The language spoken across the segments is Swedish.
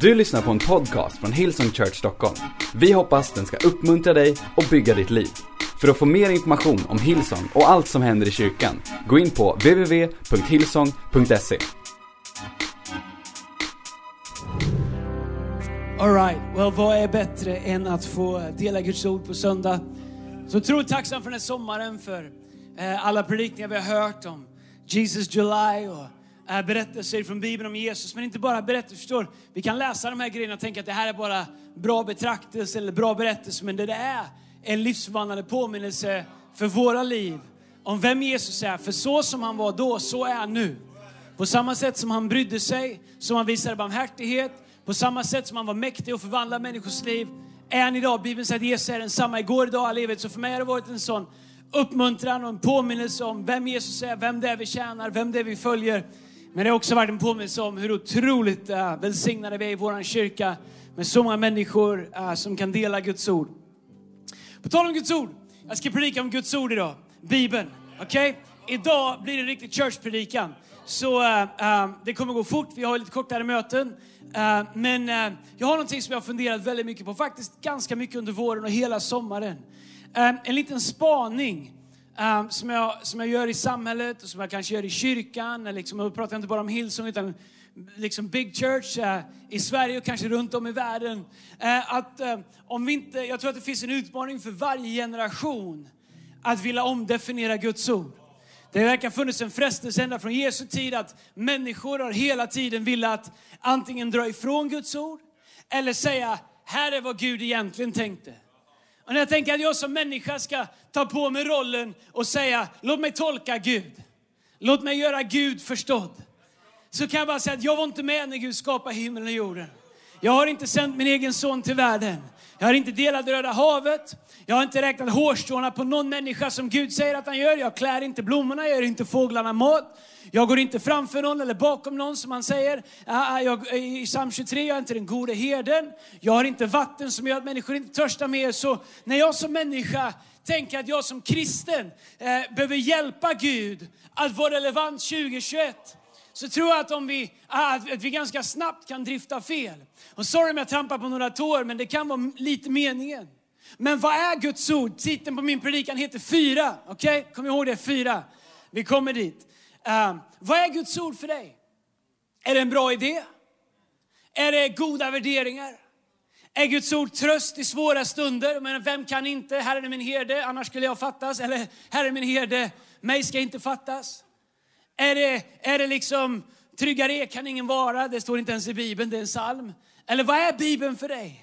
Du lyssnar på en podcast från Hillsong Church Stockholm. Vi hoppas den ska uppmuntra dig och bygga ditt liv. För att få mer information om Hillsong och allt som händer i kyrkan, gå in på www.hillsong.se. Alright, well vad är bättre än att få dela Guds ord på söndag? Så otroligt tacksam för den här sommaren, för eh, alla predikningar vi har hört om Jesus July och Äh, berättelser från Bibeln om Jesus. Men inte bara berättelser, förstår Vi kan läsa de här grejerna och tänka att det här är bara bra betraktelse eller bra berättelse. Men det, är en livsförvandlande påminnelse för våra liv om vem Jesus är. För så som han var då, så är han nu. På samma sätt som han brydde sig, som han visade barmhärtighet, på samma sätt som han var mäktig och förvandlade människors liv, är han idag. Bibeln säger att Jesus är densamma igår, idag, all evighet. Så för mig har det varit en sån uppmuntran och en påminnelse om vem Jesus är, vem det är vi tjänar, vem det är vi följer. Men det har också varit en påminnelse om hur otroligt uh, välsignade vi är i vår kyrka med så många människor uh, som kan dela Guds ord. På tal om Guds ord, jag ska predika om Guds ord idag, Bibeln. Okej? Okay? Idag blir det en riktig churchpredikan. Så uh, uh, det kommer gå fort, vi har lite kortare möten. Uh, men jag har någonting som jag har funderat väldigt mycket på, faktiskt ganska mycket under våren och hela sommaren. en liten spaning um, som, jag, som jag gör i samhället och som jag kanske gör i kyrkan. Liksom, och pratar jag inte bara om Hillsong utan liksom Big Church uh, i Sverige och kanske runt om i världen. Uh, att, uh, om vi inte, jag tror att det finns en utmaning för varje generation att vilja omdefiniera Guds ord. Det verkar ha funnits en frestelse ända från Jesu tid att människor har hela tiden velat antingen dra ifrån Guds ord eller säga, här är vad Gud egentligen tänkte. Och när jag tänker att jag som människa ska ta på mig rollen och säga, låt mig tolka Gud. Låt mig göra Gud förstådd. Så kan jag bara säga att jag var inte med när Gud skapade himlen och jorden. Jag har inte sänt min egen son till världen. Jag har inte delat Röda havet. Jag har inte räknat hårstråna på någon människa som Gud säger att han gör. Jag klär inte blommorna, jag gör inte fåglarna mat. Jag går inte framför någon eller bakom någon som han säger. Ah, ah, jag, I psalm 23, jag är inte den gode herden. Jag har inte vatten som gör att människor inte törstar mer. Så när jag som människa tänker att jag som kristen eh, behöver hjälpa Gud att vara relevant 2021 så tror jag att, om vi, ah, att vi ganska snabbt kan drifta fel. Och sorry om jag trampar på några tår, men det kan vara lite meningen. Men vad är Guds ord? Titeln på min predikan heter Fyra. Okej, okay? kom ihåg det, fyra. Vi kommer dit. Uh, vad är Guds ord för dig? Är det en bra idé? Är det goda värderingar? Är Guds ord tröst i svåra stunder? Men vem kan inte? Herren är min herde, annars skulle jag fattas. Eller Herren är min herde, mig ska inte fattas. Är det, är det liksom tryggare kan ingen vara? Det står inte ens i Bibeln, det är en psalm. Eller vad är Bibeln för dig?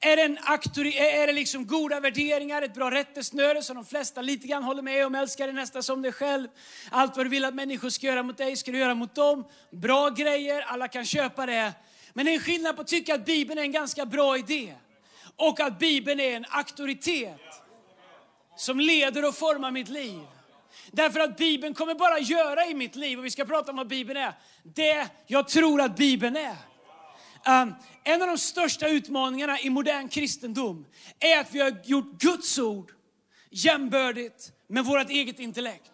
Är det, en aktori, är det liksom goda värderingar, ett bra rättesnöre som de flesta lite grann håller med om, älskar dig nästa som dig själv. Allt vad du vill att människor ska göra mot dig ska du göra mot dem. Bra grejer, alla kan köpa det. Men det är en skillnad på att tycka att Bibeln är en ganska bra idé och att Bibeln är en auktoritet som leder och formar mitt liv. Därför att Bibeln kommer bara göra i mitt liv, och vi ska prata om vad Bibeln är, det jag tror att Bibeln är. Um, en av de största utmaningarna i modern kristendom är att vi har gjort Guds ord jämbördigt med vårt eget intellekt.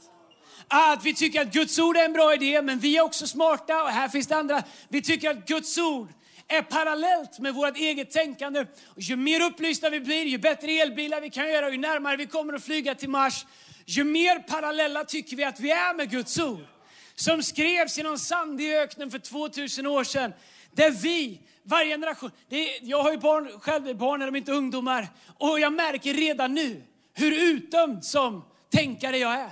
Att vi tycker att Guds ord är en bra idé, men vi är också smarta och här finns det andra. Vi tycker att Guds ord är parallellt med vårt eget tänkande. Och ju mer upplysta vi blir, ju bättre elbilar vi kan göra, ju närmare vi kommer att flyga till Mars, ju mer parallella tycker vi att vi är med Guds ord. Som skrevs i någon sandig öknen för 2000 år sedan. Där vi, varje generation, är, jag har ju barn, själv barn, är de inte ungdomar. Och jag märker redan nu hur utdömd som tänkare jag är.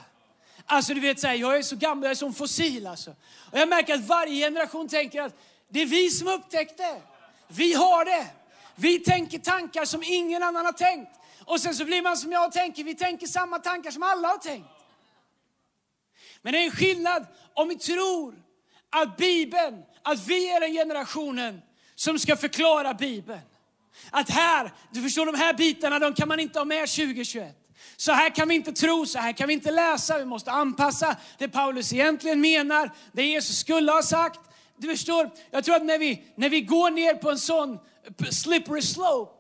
Alltså du vet, så här, jag är så gammal, jag är som fossil alltså. Och jag märker att varje generation tänker att det är vi som upptäckte. Vi har det. Vi tänker tankar som ingen annan har tänkt. Och sen så blir man som jag tänker, vi tänker samma tankar som alla har tänkt. Men det är en skillnad om vi tror att Bibeln, att vi är den generationen som ska förklara Bibeln. Att här, du förstår de här bitarna, de kan man inte ha med 2021. Så här kan vi inte tro, så här kan vi inte läsa. Vi måste anpassa det Paulus egentligen menar, det Jesus skulle ha sagt. Du förstår, jag tror att när vi, när vi går ner på en sån slippery slope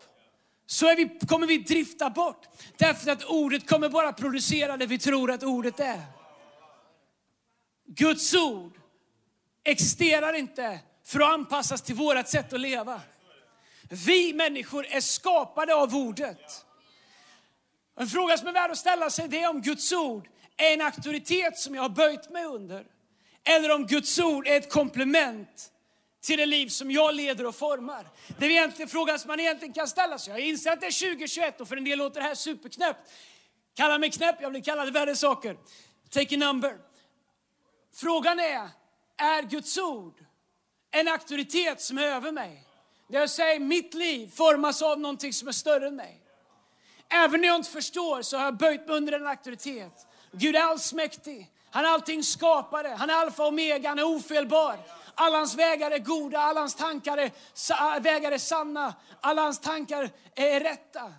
så är vi, kommer vi drifta bort. Därför att ordet kommer bara producera det vi tror att ordet är. Guds ord existerar inte för att anpassas till vårt sätt att leva. Vi människor är skapade av ordet. En fråga som är värd att ställa sig det är om Guds ord är en auktoritet som jag har böjt mig under. Eller om Guds ord är ett komplement till det liv som jag leder och formar. Det är egentligen frågan som man egentligen kan ställa sig. Jag inser att det är 2021 och för en del låter det här superknäppt. Kalla mig knäpp, jag blir kallad värre saker. Take a number. Frågan är, är Guds ord en auktoritet som är över mig? Det jag säger, mitt liv formas av någonting som är större än mig. Även när jag inte förstår så har jag böjt mig under en auktoritet. Gud är allsmäktig. Han är allting skapare. Han är alfa och omega. Han är ofelbar. Alla hans vägar är goda, alla hans tankar är, vägar är sanna, alla hans tankar är rätta.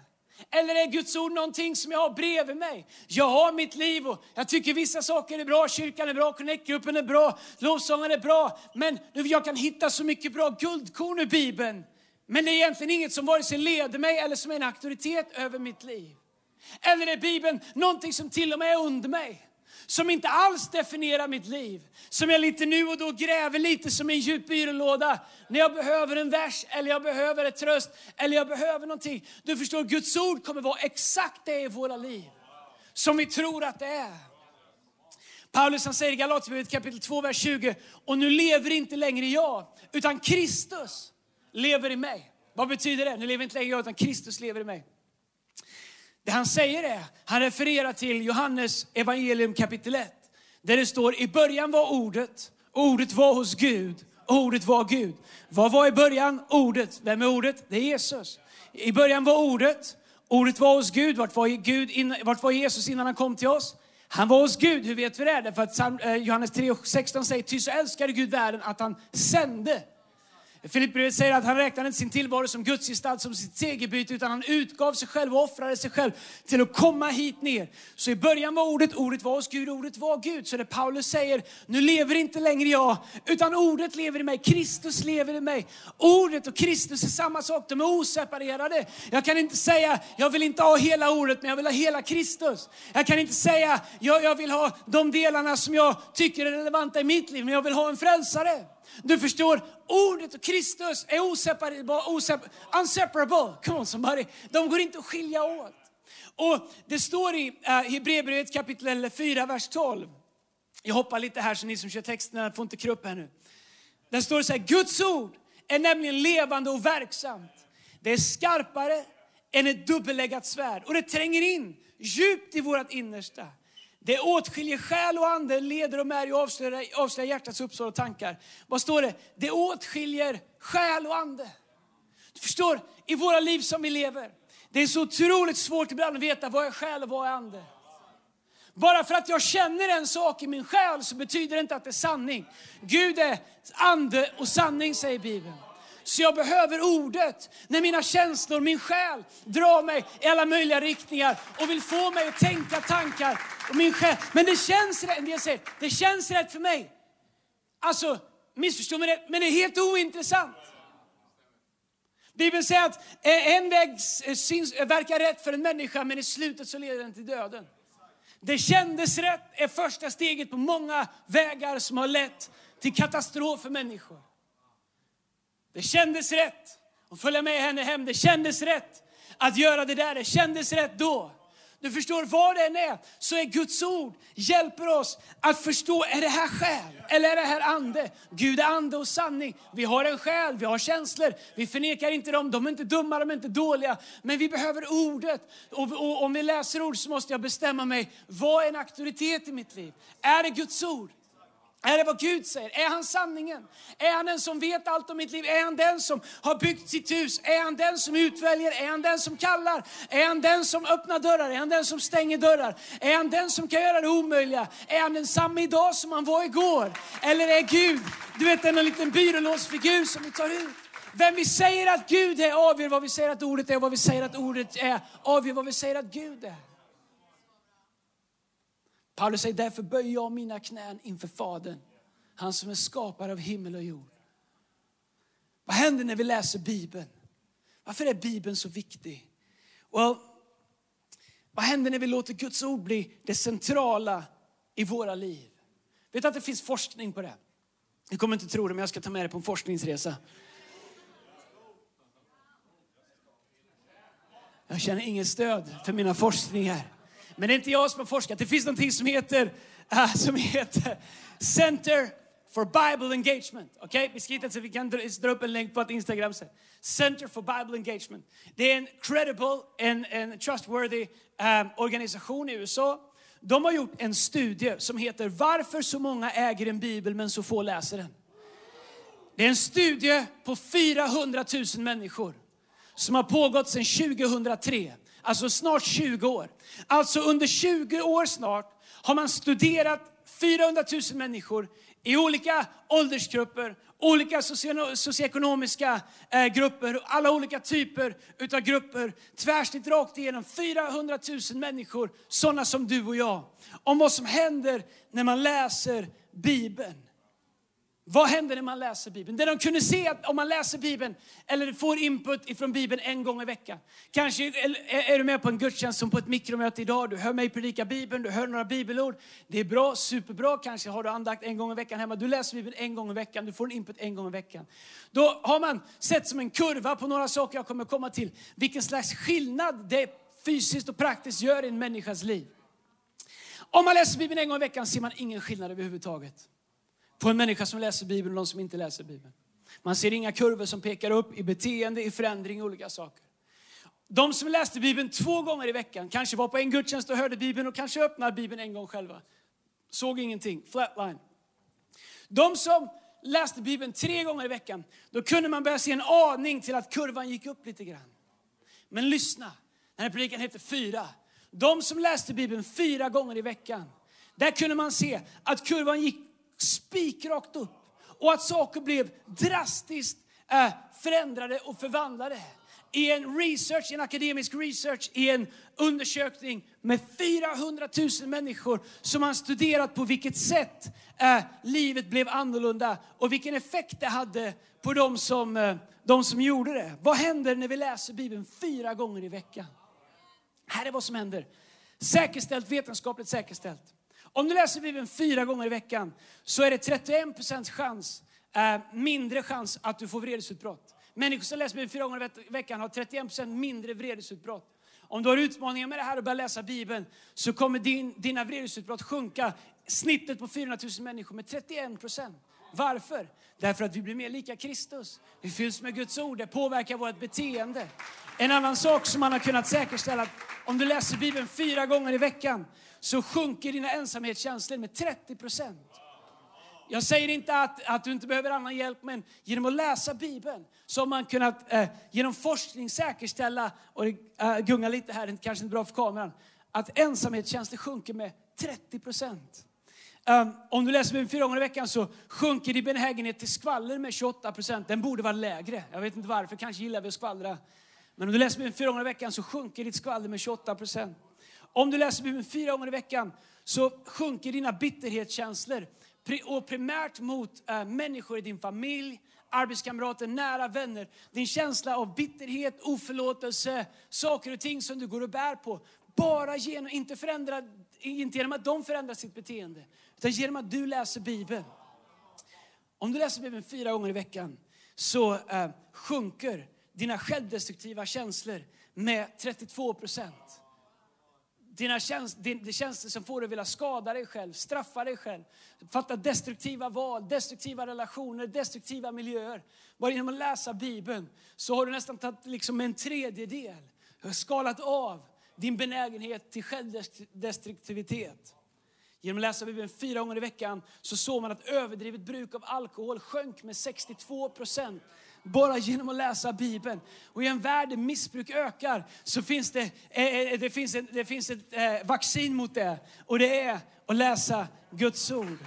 Eller är Guds ord någonting som jag har bredvid mig? Jag har mitt liv och jag tycker vissa saker är bra. Kyrkan är bra, Connectgruppen är bra, lovsången är bra. Men jag kan hitta så mycket bra guldkorn i Bibeln. Men det är egentligen inget som vare sig leder mig eller som är en auktoritet över mitt liv. Eller är Bibeln någonting som till och med är under mig? Som inte alls definierar mitt liv. Som jag lite nu och då gräver lite som en djup byrålåda när jag behöver en vers eller jag behöver ett tröst eller jag behöver någonting. Du förstår, Guds ord kommer vara exakt det i våra liv som vi tror att det är. Paulus han säger i Galaterbrevet kapitel 2, vers 20. Och nu lever inte längre jag, utan Kristus lever i mig. Vad betyder det? Nu lever inte längre jag, utan Kristus lever i mig. Det han säger är, han refererar till Johannes evangelium kapitel 1. Där det står, i början var ordet, ordet var hos Gud, ordet var Gud. Vad var i början? Ordet. Vem är ordet? Det är Jesus. I början var ordet, ordet var hos Gud. Vart var, Gud vart var Jesus innan han kom till oss? Han var hos Gud. Hur vet vi det? Därför att eh, Johannes 3.16 säger, ty så älskade Gud världen att han sände Filipperbrevet säger att han räknade inte sin tillvaro som Guds gestalt, som sitt segerbyte, utan han utgav sig själv och offrade sig själv till att komma hit ner. Så i början var ordet, ordet var hos Gud, ordet var Gud. Så det Paulus säger, nu lever inte längre jag, utan ordet lever i mig, Kristus lever i mig. Ordet och Kristus är samma sak, de är oseparerade. Jag kan inte säga, jag vill inte ha hela ordet, men jag vill ha hela Kristus. Jag kan inte säga, jag, jag vill ha de delarna som jag tycker är relevanta i mitt liv, men jag vill ha en frälsare. Du förstår, ordet och Kristus är oseparable, unseparable. Come on somebody. De går inte att skilja åt. Och det står i uh, Hebreerbrevet kapitel 4, vers 12. Jag hoppar lite här så ni som kör texterna får inte krupp här nu. Där står det så här, Guds ord är nämligen levande och verksamt. Det är skarpare än ett dubbeläggat svärd och det tränger in djupt i vårt innersta det åtskiljer själ och ande, leder och märg och avslöjar, avslöjar hjärtats uppsåt och tankar. Vad står det? Det åtskiljer själ och ande. Du förstår, i våra liv som vi lever, det är så otroligt svårt ibland att veta vad är själ och vad är ande. Bara för att jag känner en sak i min själ så betyder det inte att det är sanning. Gud är ande och sanning säger Bibeln. Så jag behöver ordet när mina känslor, min själ drar mig i alla möjliga riktningar och vill få mig att tänka tankar. Och min själ. Men det känns rätt, det, säger, det känns rätt för mig. Alltså, missförstå mig rätt, men det är helt ointressant. Bibeln säger att eh, en väg eh, eh, verkar rätt för en människa, men i slutet så leder den till döden. Det kändes rätt är första steget på många vägar som har lett till katastrof för människor. Det kändes rätt att följa med henne hem. Det kändes rätt att göra det där. Det kändes rätt då. Du förstår, vad det än är, så är Guds ord hjälper oss att förstå, är det här själ eller är det här ande? Gud är ande och sanning. Vi har en själ, vi har känslor, vi förnekar inte dem, de är inte dumma, de är inte dåliga. Men vi behöver ordet. Och, och om vi läser ord så måste jag bestämma mig, vad är en auktoritet i mitt liv? Är det Guds ord? Är det vad Gud säger? Är han sanningen? Är han den som vet allt om mitt liv? Är han den som har byggt sitt hus? Är han den som utväljer? Är han den som kallar? Är han den som öppnar dörrar? Är han den som stänger dörrar? Är han den som kan göra det omöjliga? Är han densamma idag som han var igår? Eller är Gud, du vet en liten byrålåsfigur som vi tar ut? Vem vi säger att Gud är avgör vad vi säger att ordet är och vad vi säger att ordet är avgör vad vi säger att Gud är. Paulus säger, därför böjer jag mina knän inför Fadern, han som är skapare av himmel och jord. Vad händer när vi läser Bibeln? Varför är Bibeln så viktig? Well, vad händer när vi låter Guds ord bli det centrala i våra liv? Vet du att det finns forskning på det? Ni kommer inte tro det, men jag ska ta med er på en forskningsresa. Jag känner inget stöd för mina forskningar. Men det är inte jag som har forskat. Det finns någonting som heter, uh, som heter Center for Bible Engagement. Okay? Vi ska så vi kan dra upp en länk på ett Instagram sen. Center for Bible Engagement. Det är en credible, en, en trustworthy um, organisation i USA. De har gjort en studie som heter Varför så många äger en bibel men så få läser den. Det är en studie på 400 000 människor som har pågått sedan 2003, alltså snart 20 år. Alltså under 20 år snart har man studerat 400 000 människor i olika åldersgrupper, olika socioekonomiska eh, grupper, alla olika typer utav grupper. Tvärsnitt rakt igenom 400 000 människor, sådana som du och jag. Om vad som händer när man läser Bibeln. Vad händer när man läser Bibeln? Det de kunde se om man läser Bibeln eller får input ifrån Bibeln en gång i veckan. Kanske är du med på en gudstjänst som på ett mikromöte idag. Du hör mig predika Bibeln, du hör några bibelord. Det är bra, superbra. Kanske har du andakt en gång i veckan hemma. Du läser Bibeln en gång i veckan, du får en input en gång i veckan. Då har man sett som en kurva på några saker jag kommer komma till. Vilken slags skillnad det fysiskt och praktiskt gör i en människas liv. Om man läser Bibeln en gång i veckan ser man ingen skillnad överhuvudtaget på en människa som läser Bibeln och de som inte läser Bibeln. Man ser inga kurvor som pekar upp i beteende, i förändring, i olika saker. De som läste Bibeln två gånger i veckan, kanske var på en gudstjänst och hörde Bibeln och kanske öppnade Bibeln en gång själva. Såg ingenting, flatline. De som läste Bibeln tre gånger i veckan, då kunde man börja se en aning till att kurvan gick upp lite grann. Men lyssna, den här predikan heter fyra. De som läste Bibeln fyra gånger i veckan, där kunde man se att kurvan gick spikrakt upp och att saker blev drastiskt eh, förändrade och förvandlade. I en research, en akademisk research, i en undersökning med 400 000 människor som har studerat på vilket sätt eh, livet blev annorlunda och vilken effekt det hade på de som, eh, de som gjorde det. Vad händer när vi läser Bibeln fyra gånger i veckan? Här är vad som händer. Säkerställt, vetenskapligt säkerställt. Om du läser Bibeln fyra gånger i veckan så är det 31% chans, eh, mindre chans att du får vredesutbrott. Människor som läser Bibeln fyra gånger i veckan har 31% mindre vredesutbrott. Om du har utmaningar med det här och börjar läsa Bibeln så kommer din, dina vredesutbrott sjunka snittet på 400 000 människor med 31 procent. Varför? Därför att vi blir mer lika Kristus. Vi fylls med Guds ord, det påverkar vårt beteende. En annan sak som man har kunnat säkerställa, att om du läser Bibeln fyra gånger i veckan så sjunker dina ensamhetskänslor med 30 procent. Jag säger inte att, att du inte behöver annan hjälp, men genom att läsa Bibeln så har man kunnat eh, genom forskning säkerställa, och det eh, gungar lite här, det kanske inte bra för kameran, att ensamhetskänslor sjunker med 30 procent. Um, om du läser Bibeln fyra gånger i veckan så sjunker din benägenhet till skvaller med 28 procent. Den borde vara lägre. Jag vet inte varför, kanske gillar vi att skvallra. Men om du läser Bibeln fyra gånger i veckan så sjunker ditt skvaller med 28 procent. Om du läser Bibeln fyra gånger i veckan så sjunker dina bitterhetskänslor. Och primärt mot äh, människor i din familj, arbetskamrater, nära vänner. Din känsla av bitterhet, oförlåtelse, saker och ting som du går och bär på. Bara genom, inte, förändra, inte genom att de förändrar sitt beteende, utan genom att du läser Bibeln. Om du läser Bibeln fyra gånger i veckan så eh, sjunker dina självdestruktiva känslor med 32 procent. Dina käns din, tjänster som får dig att vilja skada dig själv, straffa dig själv, fatta destruktiva val, destruktiva relationer, destruktiva miljöer. Bara genom att läsa Bibeln så har du nästan tagit liksom en tredjedel, skalat av din benägenhet till självdestruktivitet. Genom att läsa Bibeln fyra gånger i veckan så såg man att överdrivet bruk av alkohol sjönk med 62 procent bara genom att läsa Bibeln. Och i en värld där missbruk ökar så finns det, eh, eh det, finns ett, det finns ett eh, vaccin mot det. Och det är att läsa Guds ord.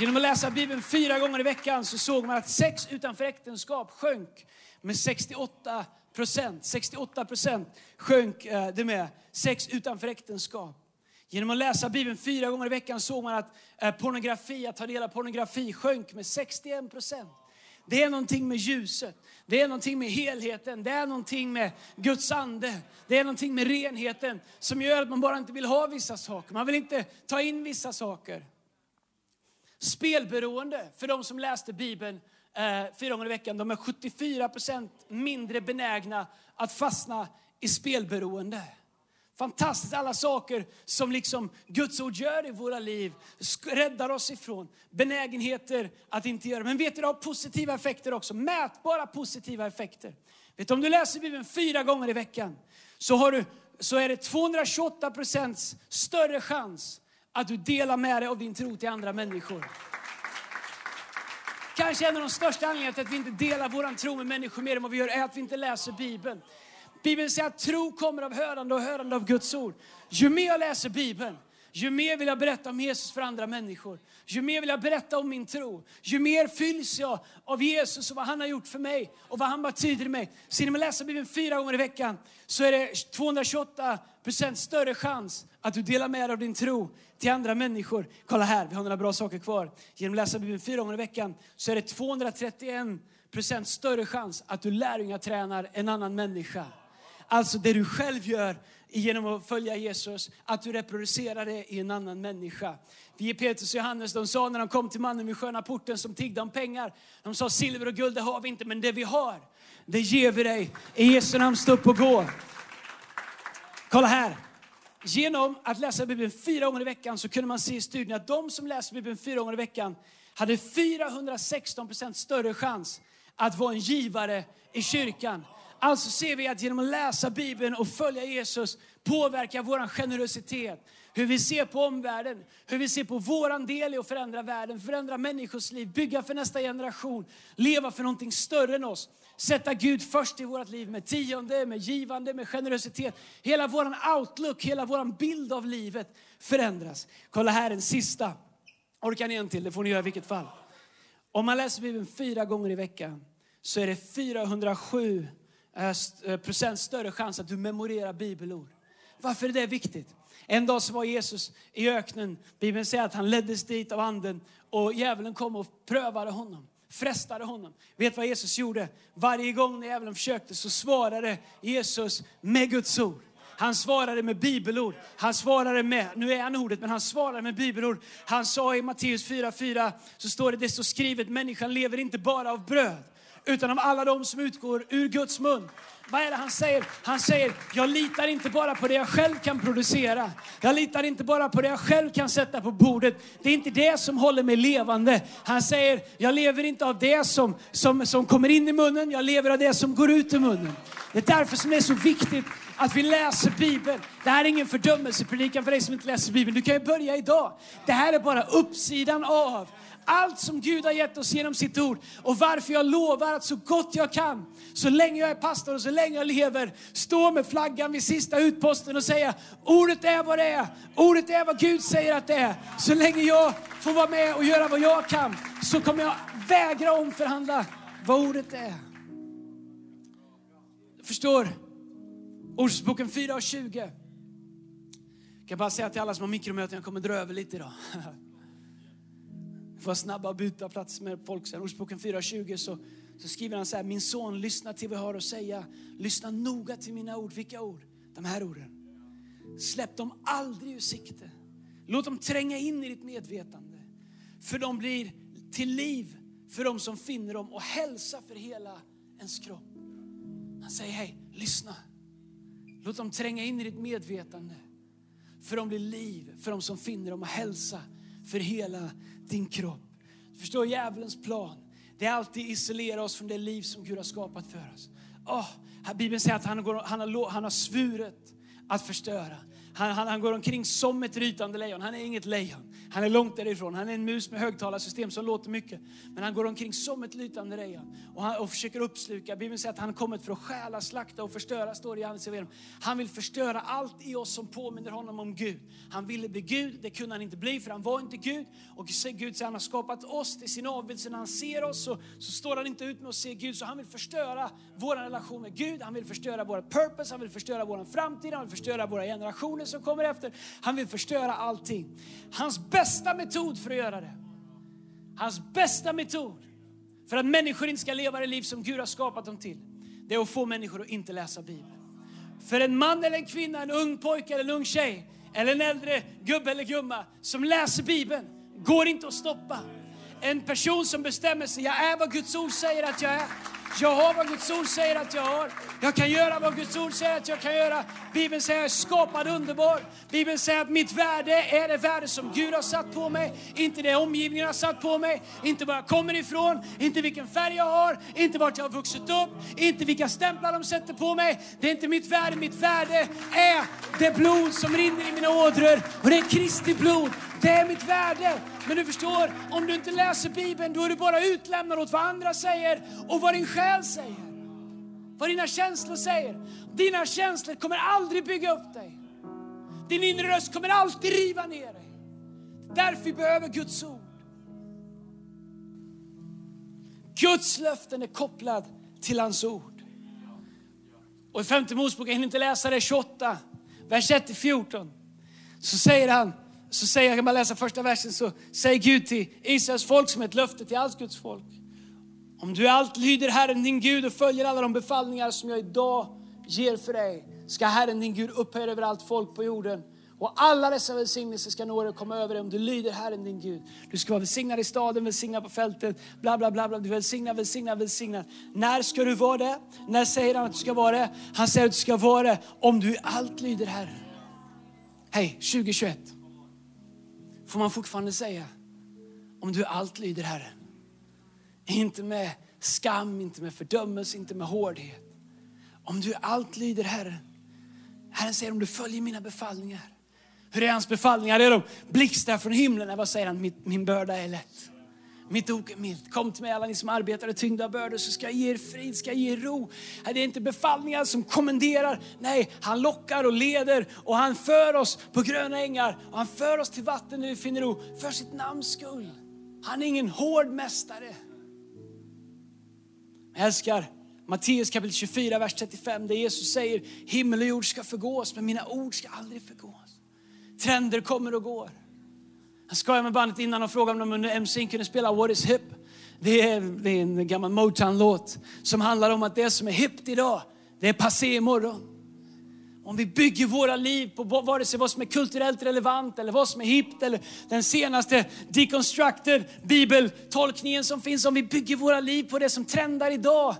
Genom att läsa Bibeln fyra gånger i veckan så såg man att sex utanför äktenskap sjönk med 68 procent. 68 procent sjönk eh, det med. Sex utanför äktenskap. Genom att läsa Bibeln fyra gånger i veckan såg man att eh, pornografi, att ta del av pornografi sjönk med 61 procent. Det är någonting med ljuset, det är någonting med helheten, det är någonting med Guds ande, det är någonting med renheten som gör att man bara inte vill ha vissa saker. Man vill inte ta in vissa saker. Spelberoende, för de som läste Bibeln eh, fyra gånger i veckan, de är 74 procent mindre benägna att fastna i spelberoende. Fantastiskt, alla saker som liksom Guds ord gör i våra liv räddar oss ifrån benägenheter att inte göra. Men vet du, det har positiva effekter också, mätbara positiva effekter. Vet du, om du läser Bibeln fyra gånger i veckan så, har du, så är det 228 procents större chans att du delar med dig av din tro till andra människor. Kanske en av de största anledningarna till att vi inte delar vår tro med människor mer än vad vi gör är att vi inte läser Bibeln. Bibeln säger att tro kommer av hörande och hörande av Guds ord. Ju mer jag läser Bibeln, ju mer vill jag berätta om Jesus för andra människor. Ju mer vill jag berätta om min tro. Ju mer fylls jag av Jesus och vad han har gjort för mig och vad han betyder i mig. Så genom att läsa Bibeln fyra gånger i veckan så är det 228 procent större chans att du delar med dig av din tro till andra människor. Kolla här, vi har några bra saker kvar. Genom att läsa Bibeln fyra gånger i veckan så är det 231 procent större chans att du lärjungatränar en annan människa. Alltså det du själv gör genom att följa Jesus, att du reproducerar det i en annan människa. Vi Petrus och Johannes, de sa när de kom till mannen vid sköna porten som tiggde om pengar. De sa silver och guld det har vi inte, men det vi har, det ger vi dig. I Jesu namn, stå upp och gå. Kolla här. Genom att läsa Bibeln fyra gånger i veckan så kunde man se i studien att de som läser Bibeln fyra gånger i veckan hade 416 procent större chans att vara en givare i kyrkan Alltså ser vi att genom att läsa Bibeln och följa Jesus påverkar vår generositet, hur vi ser på omvärlden, hur vi ser på våran del i att förändra världen, förändra människors liv, bygga för nästa generation, leva för någonting större än oss. Sätta Gud först i vårt liv med tionde, med givande, med generositet. Hela vår outlook, hela vår bild av livet förändras. Kolla här en sista. Orkar ni en till? Det får ni göra i vilket fall. Om man läser Bibeln fyra gånger i veckan så är det 407 Eh, eh, procent större chans att du memorerar bibelord. Varför är det viktigt? En dag så var Jesus i öknen. Bibeln säger att han leddes dit av anden och djävulen kom och prövade honom, frestade honom. Vet vad Jesus gjorde? Varje gång när djävulen försökte så svarade Jesus med Guds ord. Han svarade med bibelord. Han svarade med, nu är han ordet, men han svarade med bibelord. Han sa i Matteus 4.4 så står det, det står skrivet, människan lever inte bara av bröd utan av alla de som utgår ur Guds mun. Vad är det han säger? Han säger, jag litar inte bara på det jag själv kan producera. Jag litar inte bara på det jag själv kan sätta på bordet. Det är inte det som håller mig levande. Han säger, jag lever inte av det som, som, som kommer in i munnen, jag lever av det som går ut ur munnen. Det är därför som det är så viktigt att vi läser Bibeln. Det här är ingen fördömelsepredikan för dig som inte läser Bibeln. Du kan ju börja idag. Det här är bara uppsidan av allt som Gud har gett oss genom sitt ord. Och varför jag lovar att så gott jag kan, så länge jag är pastor och så länge jag lever, stå med flaggan vid sista utposten och säga ordet är vad det är. Ordet är vad Gud säger att det är. Så länge jag får vara med och göra vad jag kan så kommer jag vägra omförhandla vad ordet är. Du förstår? Ordsboken 4 och 20. Jag kan bara säga till alla som har mikromöten, jag kommer dra över lite idag. får vara snabba och byta plats med folk. Sen Ordspråken 4.20 så, så skriver han så här, min son lyssna till vad jag har att säga. Lyssna noga till mina ord. Vilka ord? De här orden. Släpp dem aldrig ur sikte. Låt dem tränga in i ditt medvetande. För de blir till liv för de som finner dem och hälsa för hela ens kropp. Han säger, hej, lyssna. Låt dem tränga in i ditt medvetande. För de blir liv för de som finner dem och hälsa för hela din kropp. Du förstår djävulens plan. Det är alltid isolera oss från det liv som Gud har skapat för oss. Oh, Bibeln säger att han, går, han, har, han har svurit att förstöra. Han, han, han, går omkring som ett rytande lejon. Han är inget lejon. Han är långt därifrån. Han är en mus med högtalarsystem som låter mycket. Men han går omkring som ett lytande lejon och, han, och försöker uppsluka. Bibeln säger att han har kommit för att stjäla, slakta och förstöra, står det i Han vill förstöra allt i oss som påminner honom om Gud. Han ville bli Gud, det kunde han inte bli för han var inte Gud. Och Gud säger att han har skapat oss till sin avbild. Så när han ser oss så, så står han inte ut med att se Gud. Så han vill förstöra vår relation med Gud. Han vill förstöra vår purpose, han vill förstöra vår framtid, han vill förstöra våra generationer som kommer efter. Han vill förstöra allting. Hans bästa metod för att göra det, hans bästa metod för att människor inte ska leva det liv som Gud har skapat dem till, det är att få människor att inte läsa Bibeln. För en man eller en kvinna, en ung pojke eller en ung tjej, eller en äldre gubbe eller gumma som läser Bibeln Går inte att stoppa. En person som bestämmer sig, jag är vad Guds ord säger att jag är. Jag har vad Guds ord säger att jag har. Jag kan göra vad Guds ord säger att jag kan göra. Bibeln säger att jag är skapad underbar. Bibeln säger att mitt värde är det värde som Gud har satt på mig. Inte det omgivningen har satt på mig. Inte var jag kommer ifrån. Inte vilken färg jag har. Inte vart jag har vuxit upp. Inte vilka stämplar de sätter på mig. Det är inte mitt värde. Mitt värde är det blod som rinner i mina ådror. Och det är Kristi blod. Det är mitt värde. Men du förstår, om du inte läser Bibeln då är du bara utlämnad åt vad andra säger och vad din själ säger. Vad dina känslor säger. Dina känslor kommer aldrig bygga upp dig. Din inre röst kommer alltid riva ner dig. Därför vi behöver Guds ord. Guds löften är kopplad till hans ord. Och i femte Mosebok, jag hinner inte läsa det, 28, vers 1-14. Så säger han, så säger, jag kan bara läsa första versen, så säger Gud till Israels folk som ett löfte till allt Guds folk. Om du allt lyder Herren din Gud och följer alla de befallningar som jag idag ger för dig, ska Herren din Gud upphöja över allt folk på jorden. Och alla dessa välsignelser ska nå dig och komma över dig om du lyder Herren din Gud. Du ska vara välsignad i staden, välsignad på fältet, bla bla bla. bla. Du är välsignad, välsignad, välsignad. När ska du vara det? När säger han att du ska vara det? Han säger att du ska vara det om du allt lyder Herren. Hej, 2021 får man fortfarande säga om du allt lyder Herren. Inte med skam, inte med fördömelse, inte med hårdhet. Om du allt lyder Herren. Herren säger om du följer mina befallningar. Hur är hans befallningar? Är de blixtar från himlen? Vad säger han? Min börda är lätt. Mitt ok är milt. Kom till mig alla ni som arbetar och tyngda bördor så ska jag ge er frid, ska jag ge er ro. Det är inte befallningar som kommenderar. Nej, han lockar och leder och han för oss på gröna ängar och han för oss till vatten där vi finner ro för sitt namns skull. Han är ingen hård mästare. Jag älskar Matteus kapitel 24, vers 35 där Jesus säger himmel och jord ska förgås men mina ord ska aldrig förgås. Trender kommer och går. Jag skojade med bandet innan och frågade om de MC kunde spela What is hip? Det är, det är en gammal Motown-låt som handlar om att det som är hippt idag, det är passé imorgon. Om vi bygger våra liv på vare sig vad som är kulturellt relevant eller vad som är hippt eller den senaste deconstructed bibeltolkningen som finns. Om vi bygger våra liv på det som trendar idag,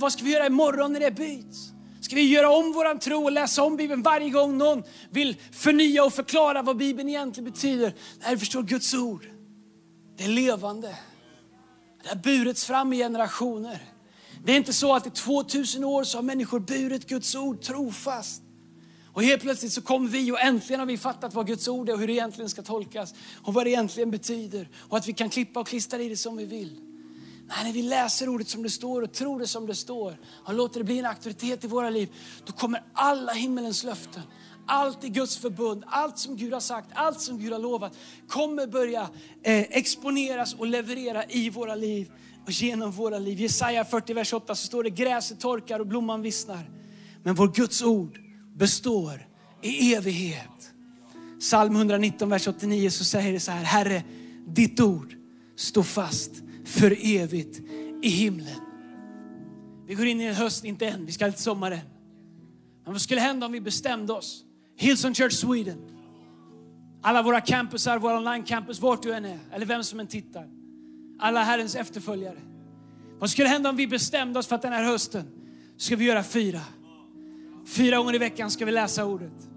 vad ska vi göra imorgon när det byts? Ska vi göra om vår tro och läsa om Bibeln varje gång någon vill förnya och förklara vad Bibeln egentligen betyder? Nej, förstår Guds ord. Det är levande. Det har burits fram i generationer. Det är inte så att i 2000 år så har människor burit Guds ord trofast. Och helt plötsligt så kom vi och äntligen har vi fattat vad Guds ord är och hur det egentligen ska tolkas och vad det egentligen betyder och att vi kan klippa och klistra i det som vi vill. Nej, när vi läser ordet som det står och tror det som det står och låter det bli en auktoritet i våra liv, då kommer alla himmelens löften, allt i Guds förbund, allt som Gud har sagt, allt som Gud har lovat, kommer börja eh, exponeras och leverera i våra liv och genom våra liv. Jesaja 40, vers 8 så står det gräset torkar och blomman vissnar. Men vår Guds ord består i evighet. Psalm 119, vers 89 så säger det så här, Herre, ditt ord står fast för evigt i himlen. Vi går in i en höst, inte än, vi ska till sommaren. Men vad skulle hända om vi bestämde oss? Hillsong Church Sweden. Alla våra campusar, våra online-campus, vart du än är, eller vem som än tittar. Alla Herrens efterföljare. Vad skulle hända om vi bestämde oss för att den här hösten ska vi göra fyra? Fyra gånger i veckan ska vi läsa ordet.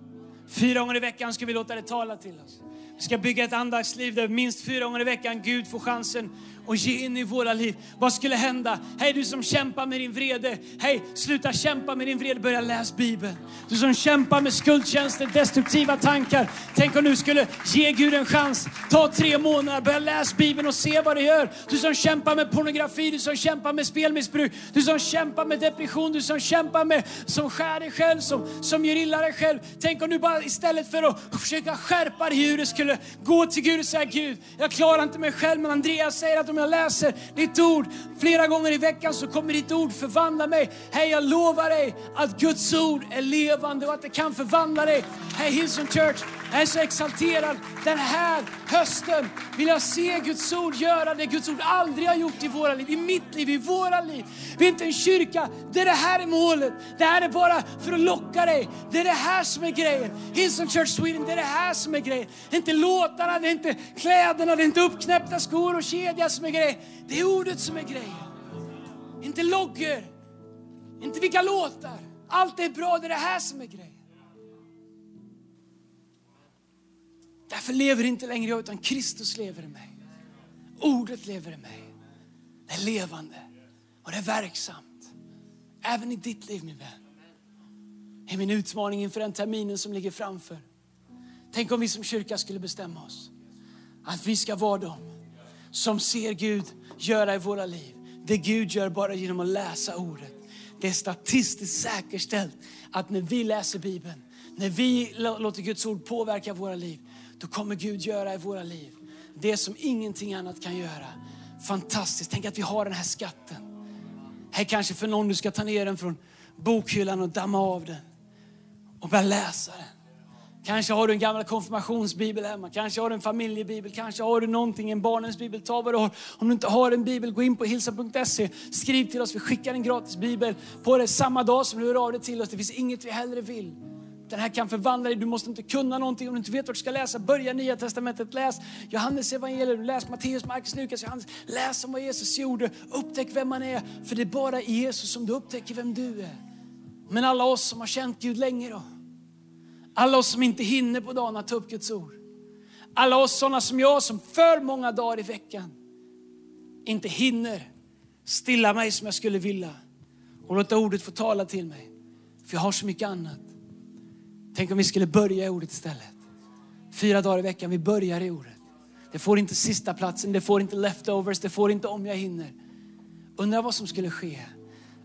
Fyra gånger i veckan ska vi låta det tala till oss. Vi ska bygga ett andaktsliv där minst fyra gånger i veckan Gud får chansen och ge in i våra liv. Vad skulle hända? Hej du som kämpar med din vrede. Hej, sluta kämpa med din vrede, börja läsa Bibeln. Du som kämpar med skuldtjänster, destruktiva tankar. Tänk om du skulle ge Gud en chans. Ta tre månader, börja läsa Bibeln och se vad det gör. Du som kämpar med pornografi, du som kämpar med spelmissbruk, du som kämpar med depression, du som kämpar med, som skär dig själv, som, som gör illa dig själv. Tänk om du bara istället för att försöka skärpa dig hur det skulle gå till Gud och säga Gud, jag klarar inte mig själv, men Andreas säger att om jag läser ditt ord flera gånger i veckan så kommer ditt ord förvandla mig. Hej, jag lovar dig att Guds ord är levande och att det kan förvandla dig. Hej Hillsong Church, jag är så exalterad. Den här hösten vill jag se Guds ord göra det Guds ord aldrig har gjort i våra liv, i mitt liv, i våra liv. Vi är inte en kyrka där det här är målet. Det här är bara för att locka dig. Det är det här som är grejen. Hillsong Church Sweden, det är det här som är grejen. Det är inte låtarna, det är inte kläderna, det är inte uppknäppta skor och kedja som är grejen. Det är ordet som är grejen. Inte loggor, inte vilka låtar. Allt är bra, det är det här som är grejen. Därför lever inte längre jag, utan Kristus lever i mig. Ordet lever i mig. Det är levande och det är verksamt. Även i ditt liv min vän. Det är min utmaning inför den terminen som ligger framför. Tänk om vi som kyrka skulle bestämma oss att vi ska vara de som ser Gud göra i våra liv. Det Gud gör bara genom att läsa ordet. Det är statistiskt säkerställt att när vi läser Bibeln, när vi låter Guds ord påverka våra liv, då kommer Gud göra i våra liv det som ingenting annat kan göra. Fantastiskt, tänk att vi har den här skatten. Här kanske för någon du ska ta ner den från bokhyllan och damma av den och börja läsa den. Kanske har du en gammal konfirmationsbibel hemma, kanske har du en familjebibel, kanske har du någonting, en barnens bibel. Ta vad du har. Om du inte har en bibel, gå in på hilsa.se, skriv till oss, vi skickar en gratis bibel på det samma dag som du hör av dig till oss. Det finns inget vi hellre vill den här kan förvandla dig. Du måste inte kunna någonting om du inte vet vad du ska läsa. Börja Nya Testamentet, läs Johannes evangelium, läs Matteus, Markus, Lukas, Johannes. Läs om vad Jesus gjorde. Upptäck vem han är. För det är bara i Jesus som du upptäcker vem du är. Men alla oss som har känt Gud länge då. Alla oss som inte hinner på dagen att ta upp Guds ord. Alla oss sådana som jag som för många dagar i veckan inte hinner stilla mig som jag skulle vilja och låta ordet få tala till mig. För jag har så mycket annat. Tänk om vi skulle börja i ordet istället. Fyra dagar i veckan, vi börjar i ordet. Det får inte sista platsen, det får inte leftovers, det får inte om jag hinner. Undrar vad som skulle ske.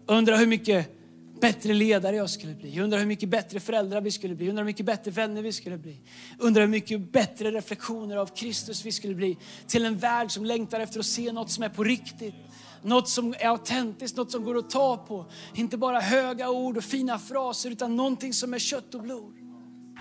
Undrar hur mycket bättre ledare jag skulle bli. Undrar hur mycket bättre föräldrar vi skulle bli. Undrar hur mycket bättre vänner vi skulle bli. Undrar hur mycket bättre reflektioner av Kristus vi skulle bli. Till en värld som längtar efter att se något som är på riktigt. Något som är autentiskt, något som går att ta på. Inte bara höga ord och fina fraser utan någonting som är kött och blod.